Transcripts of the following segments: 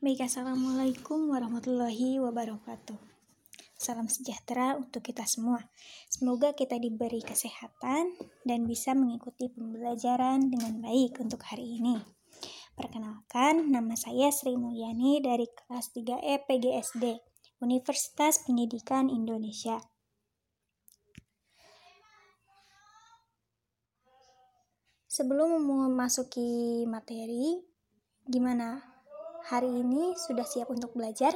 Baik, Assalamualaikum warahmatullahi wabarakatuh. Salam sejahtera untuk kita semua. Semoga kita diberi kesehatan dan bisa mengikuti pembelajaran dengan baik untuk hari ini. Perkenalkan, nama saya Sri Mulyani dari kelas 3E PGSD, Universitas Pendidikan Indonesia. Sebelum memasuki materi, gimana Hari ini sudah siap untuk belajar?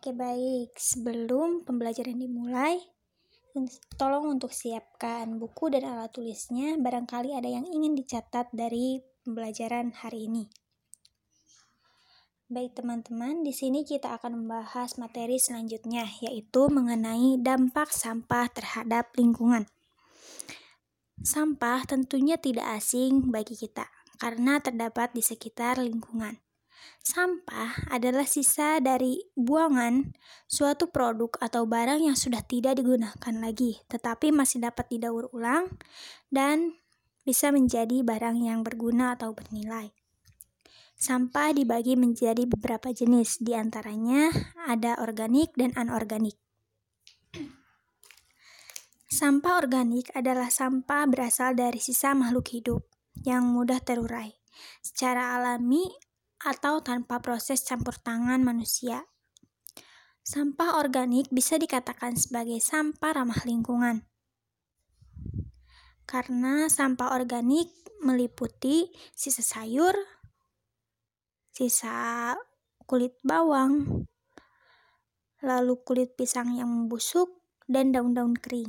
Oke baik, sebelum pembelajaran dimulai, tolong untuk siapkan buku dan alat tulisnya, barangkali ada yang ingin dicatat dari pembelajaran hari ini. Baik teman-teman, di sini kita akan membahas materi selanjutnya, yaitu mengenai dampak sampah terhadap lingkungan. Sampah tentunya tidak asing bagi kita, karena terdapat di sekitar lingkungan. Sampah adalah sisa dari buangan suatu produk atau barang yang sudah tidak digunakan lagi, tetapi masih dapat didaur ulang dan bisa menjadi barang yang berguna atau bernilai. Sampah dibagi menjadi beberapa jenis, di antaranya ada organik dan anorganik. Sampah organik adalah sampah berasal dari sisa makhluk hidup yang mudah terurai. Secara alami atau tanpa proses campur tangan manusia. Sampah organik bisa dikatakan sebagai sampah ramah lingkungan. Karena sampah organik meliputi sisa sayur, sisa kulit bawang, lalu kulit pisang yang membusuk, dan daun-daun kering.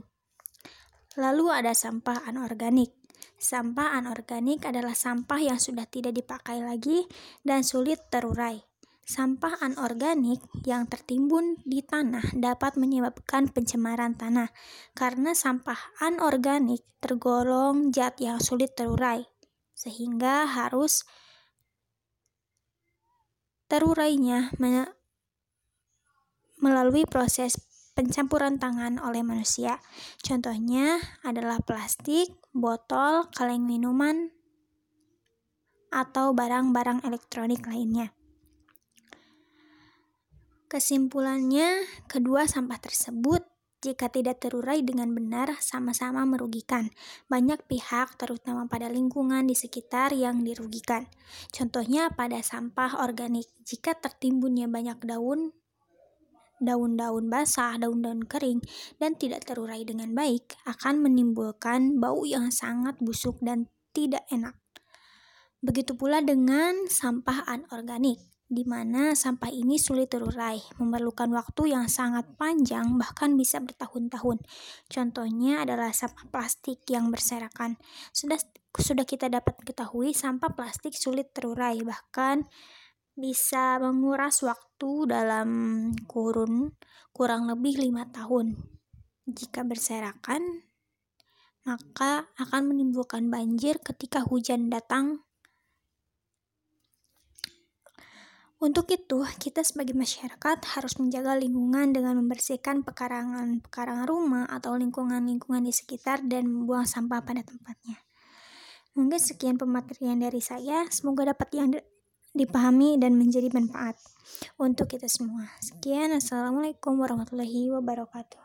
Lalu ada sampah anorganik. Sampah anorganik adalah sampah yang sudah tidak dipakai lagi dan sulit terurai. Sampah anorganik yang tertimbun di tanah dapat menyebabkan pencemaran tanah karena sampah anorganik tergolong zat yang sulit terurai, sehingga harus terurainya melalui proses pencampuran tangan oleh manusia. Contohnya adalah plastik, botol, kaleng minuman, atau barang-barang elektronik lainnya. Kesimpulannya, kedua sampah tersebut jika tidak terurai dengan benar sama-sama merugikan. Banyak pihak, terutama pada lingkungan di sekitar yang dirugikan. Contohnya pada sampah organik, jika tertimbunnya banyak daun daun-daun basah, daun-daun kering, dan tidak terurai dengan baik akan menimbulkan bau yang sangat busuk dan tidak enak. Begitu pula dengan sampah anorganik, di mana sampah ini sulit terurai, memerlukan waktu yang sangat panjang, bahkan bisa bertahun-tahun. Contohnya adalah sampah plastik yang berserakan. Sudah sudah kita dapat ketahui sampah plastik sulit terurai, bahkan bisa menguras waktu dalam kurun kurang lebih lima tahun. Jika berserakan, maka akan menimbulkan banjir ketika hujan datang. Untuk itu, kita sebagai masyarakat harus menjaga lingkungan dengan membersihkan pekarangan-pekarangan rumah atau lingkungan-lingkungan di sekitar dan membuang sampah pada tempatnya. Mungkin sekian pematerian dari saya. Semoga dapat yang dipahami dan menjadi manfaat untuk kita semua. Sekian, Assalamualaikum warahmatullahi wabarakatuh.